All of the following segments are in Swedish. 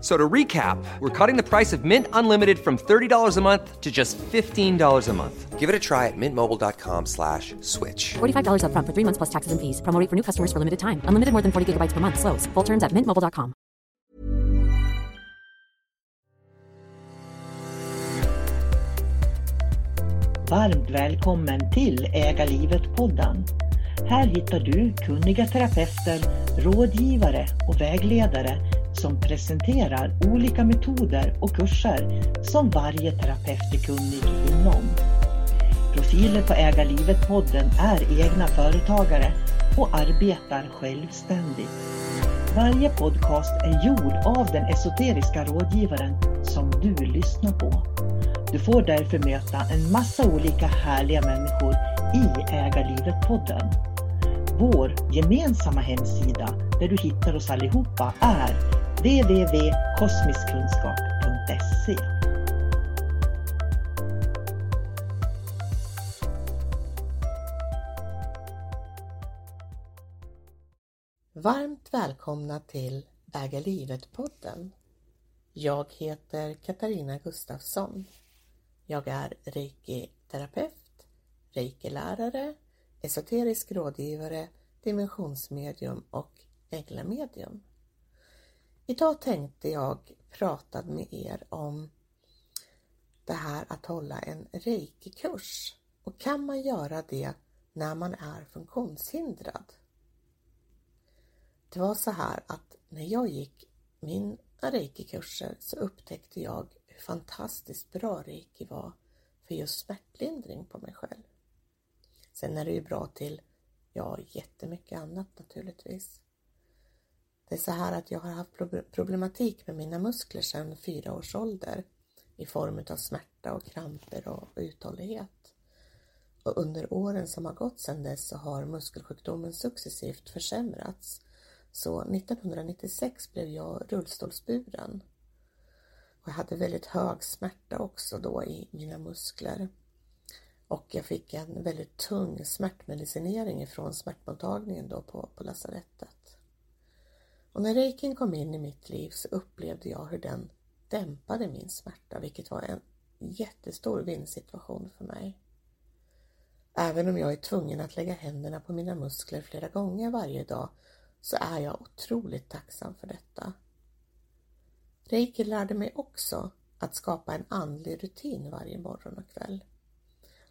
So to recap, we're cutting the price of Mint Unlimited from $30 a month to just $15 a month. Give it a try at mintmobile.com slash switch. $45 upfront for three months plus taxes and fees. Promo rate for new customers for limited time. Unlimited more than 40 gigabytes per month. Slows. Full terms at mintmobile.com. Varmt välkommen till Äga livet-podden. Här hittar du kunniga terapeuter, rådgivare och vägledare som presenterar olika metoder och kurser som varje terapeut är kunnig inom. Profiler på Äga livet-podden är egna företagare och arbetar självständigt. Varje podcast är gjord av den esoteriska rådgivaren som du lyssnar på. Du får därför möta en massa olika härliga människor i Äga livet-podden. Vår gemensamma hemsida där du hittar oss allihopa är www.kosmiskkunskap.se Varmt välkomna till Äga livet-podden. Jag heter Katarina Gustafsson. Jag är reiki-terapeut, reiki-lärare, esoterisk rådgivare, dimensionsmedium och änglamedium. Idag tänkte jag prata med er om det här att hålla en reikikurs. Och kan man göra det när man är funktionshindrad? Det var så här att när jag gick mina reikikurser så upptäckte jag hur fantastiskt bra reiki var för just smärtlindring på mig själv. Sen är det ju bra till, ja, jättemycket annat naturligtvis. Det är så här att jag har haft problematik med mina muskler sedan fyra års ålder i form av smärta och kramper och uthållighet. Och under åren som har gått sedan dess så har muskelsjukdomen successivt försämrats så 1996 blev jag rullstolsburen. Och jag hade väldigt hög smärta också då i mina muskler. Och jag fick en väldigt tung smärtmedicinering ifrån smärtmottagningen då på, på lasarettet. Och när reikin kom in i mitt liv så upplevde jag hur den dämpade min smärta, vilket var en jättestor vinstsituation för mig. Även om jag är tvungen att lägga händerna på mina muskler flera gånger varje dag så är jag otroligt tacksam för detta. Reiki lärde mig också att skapa en andlig rutin varje morgon och kväll.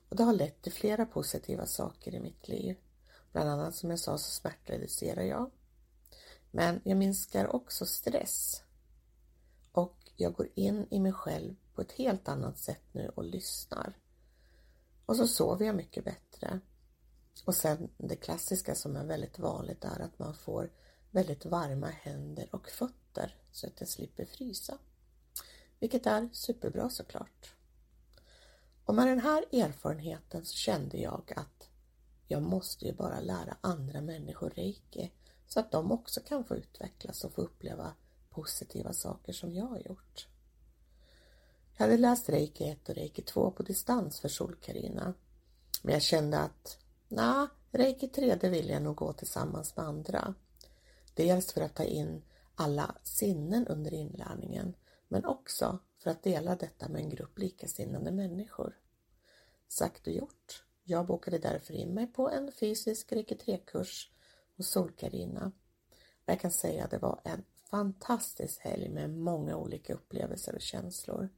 Och det har lett till flera positiva saker i mitt liv. Bland annat som jag sa så smärtreducerar jag. Men jag minskar också stress. Och jag går in i mig själv på ett helt annat sätt nu och lyssnar. Och så sover jag mycket bättre. Och sen det klassiska som är väldigt vanligt är att man får väldigt varma händer och fötter så att jag slipper frysa. Vilket är superbra såklart. Och med den här erfarenheten så kände jag att jag måste ju bara lära andra människor reiki så att de också kan få utvecklas och få uppleva positiva saker som jag har gjort. Jag hade läst reiki 1 och reiki 2 på distans för Sol-Carina men jag kände att Nej, reiki 3 det vill jag nog gå tillsammans med andra. Dels för att ta in alla sinnen under inlärningen men också för att dela detta med en grupp likasinnade människor. Sagt och gjort. Jag bokade därför in mig på en fysisk reiki 3-kurs och Sol-Carina. Jag kan säga att det var en fantastisk helg med många olika upplevelser och känslor.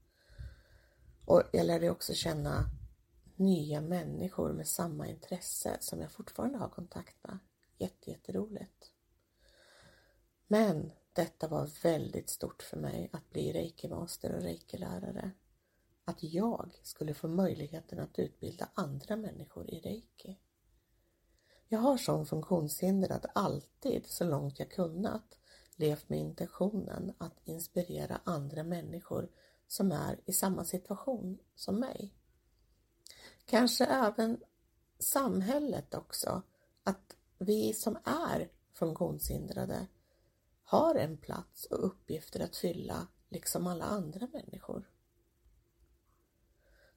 Och jag lärde också känna nya människor med samma intresse som jag fortfarande har kontakt med. Jätte, jätteroligt. Men detta var väldigt stort för mig att bli reiki-master och reiki-lärare. Att jag skulle få möjligheten att utbilda andra människor i reiki. Jag har som funktionshindrad alltid, så långt jag kunnat, levt med intentionen att inspirera andra människor som är i samma situation som mig. Kanske även samhället också, att vi som är funktionshindrade har en plats och uppgifter att fylla liksom alla andra människor.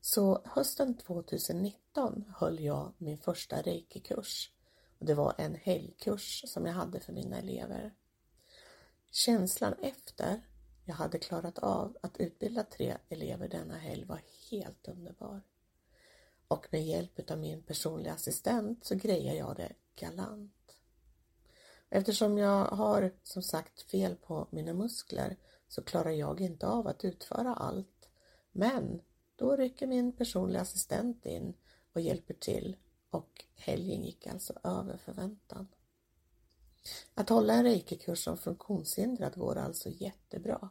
Så hösten 2019 höll jag min första reikikurs kurs det var en helgkurs som jag hade för mina elever. Känslan efter jag hade klarat av att utbilda tre elever denna helg var helt underbar. Och med hjälp av min personliga assistent så grejer jag det galant. Eftersom jag har som sagt fel på mina muskler så klarar jag inte av att utföra allt. Men då rycker min personliga assistent in och hjälper till och helgen gick alltså över förväntan. Att hålla en reikekurs som funktionshindrad går alltså jättebra.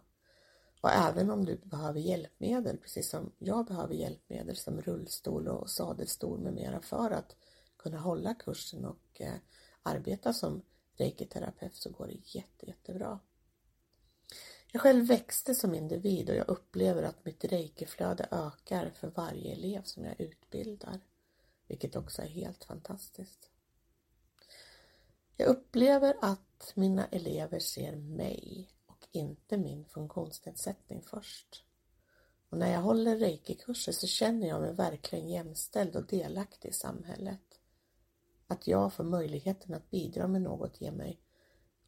Och även om du behöver hjälpmedel, precis som jag behöver hjälpmedel som rullstol och sadelstol med mera för att kunna hålla kursen och eh, arbeta som reiketerapeut så går det jätte, jättebra. Jag själv växte som individ och jag upplever att mitt reikiflöde ökar för varje elev som jag utbildar, vilket också är helt fantastiskt. Jag upplever att mina elever ser mig och inte min funktionsnedsättning först. Och när jag håller reikikurser så känner jag mig verkligen jämställd och delaktig i samhället. Att jag får möjligheten att bidra med något ger mig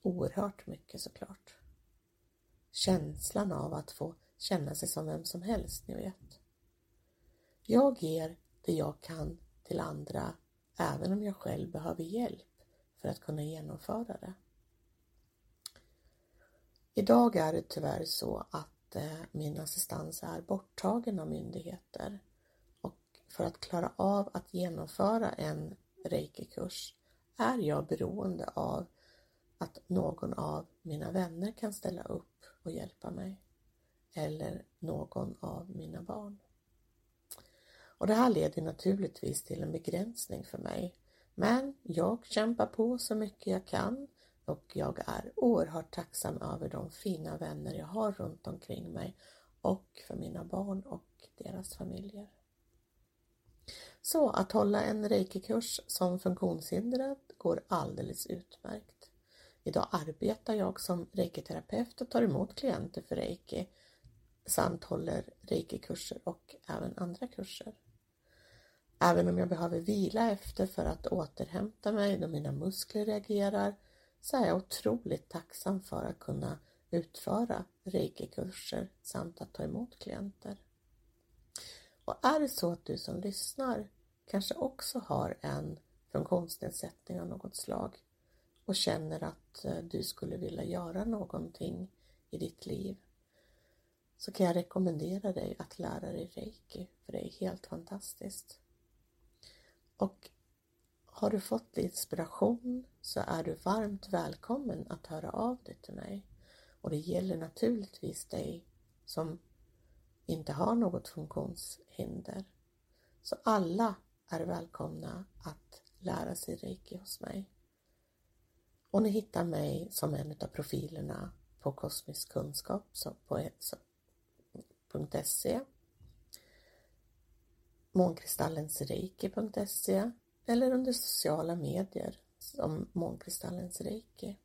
oerhört mycket såklart. Känslan av att få känna sig som vem som helst, ni vet. Jag ger det jag kan till andra även om jag själv behöver hjälp för att kunna genomföra det. Idag är det tyvärr så att eh, min assistans är borttagen av myndigheter och för att klara av att genomföra en reikikurs är jag beroende av att någon av mina vänner kan ställa upp och hjälpa mig eller någon av mina barn. Och det här leder naturligtvis till en begränsning för mig men jag kämpar på så mycket jag kan och jag är oerhört tacksam över de fina vänner jag har runt omkring mig och för mina barn och deras familjer. Så att hålla en reikikurs som funktionshindrad går alldeles utmärkt. Idag arbetar jag som reikiterapeut och tar emot klienter för reiki samt håller reikikurser och även andra kurser. Även om jag behöver vila efter för att återhämta mig då mina muskler reagerar så är jag otroligt tacksam för att kunna utföra reikikurser samt att ta emot klienter. Och är det så att du som lyssnar kanske också har en funktionsnedsättning av något slag och känner att eh, du skulle vilja göra någonting i ditt liv så kan jag rekommendera dig att lära dig reiki för det är helt fantastiskt. Och har du fått inspiration så är du varmt välkommen att höra av dig till mig. Och det gäller naturligtvis dig som inte har något funktionshinder. Så alla är välkomna att lära sig reiki hos mig. Och ni hittar mig som en av profilerna på kosmisk kunskap på .se månkristallensreiki.se eller under sociala medier som Månkristallens Reiki.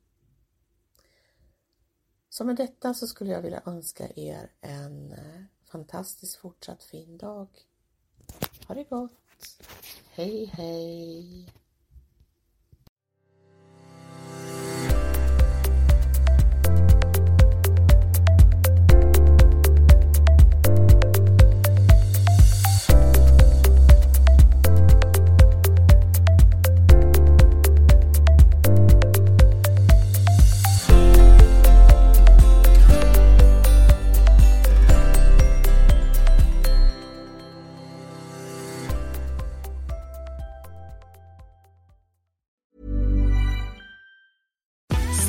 Så med detta så skulle jag vilja önska er en eh, fantastiskt fortsatt fin dag. Ha det gott! Hej hej!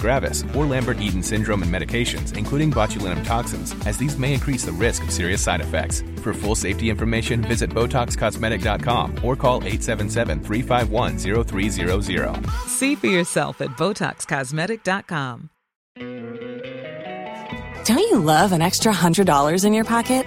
gravis, or Lambert-Eaton syndrome and medications, including botulinum toxins, as these may increase the risk of serious side effects. For full safety information, visit BotoxCosmetic.com or call 877-351-0300. See for yourself at BotoxCosmetic.com. Don't you love an extra $100 in your pocket?